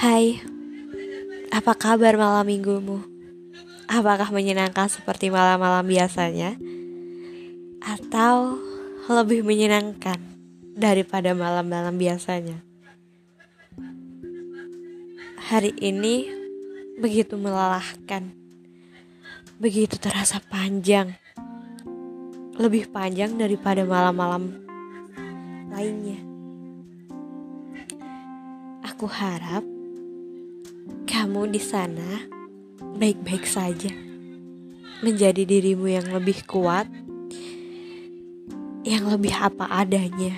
Hai, apa kabar malam minggumu? Apakah menyenangkan seperti malam-malam biasanya? Atau lebih menyenangkan daripada malam-malam biasanya? Hari ini begitu melelahkan, begitu terasa panjang, lebih panjang daripada malam-malam lainnya. Aku harap kamu di sana baik-baik saja, menjadi dirimu yang lebih kuat, yang lebih apa adanya.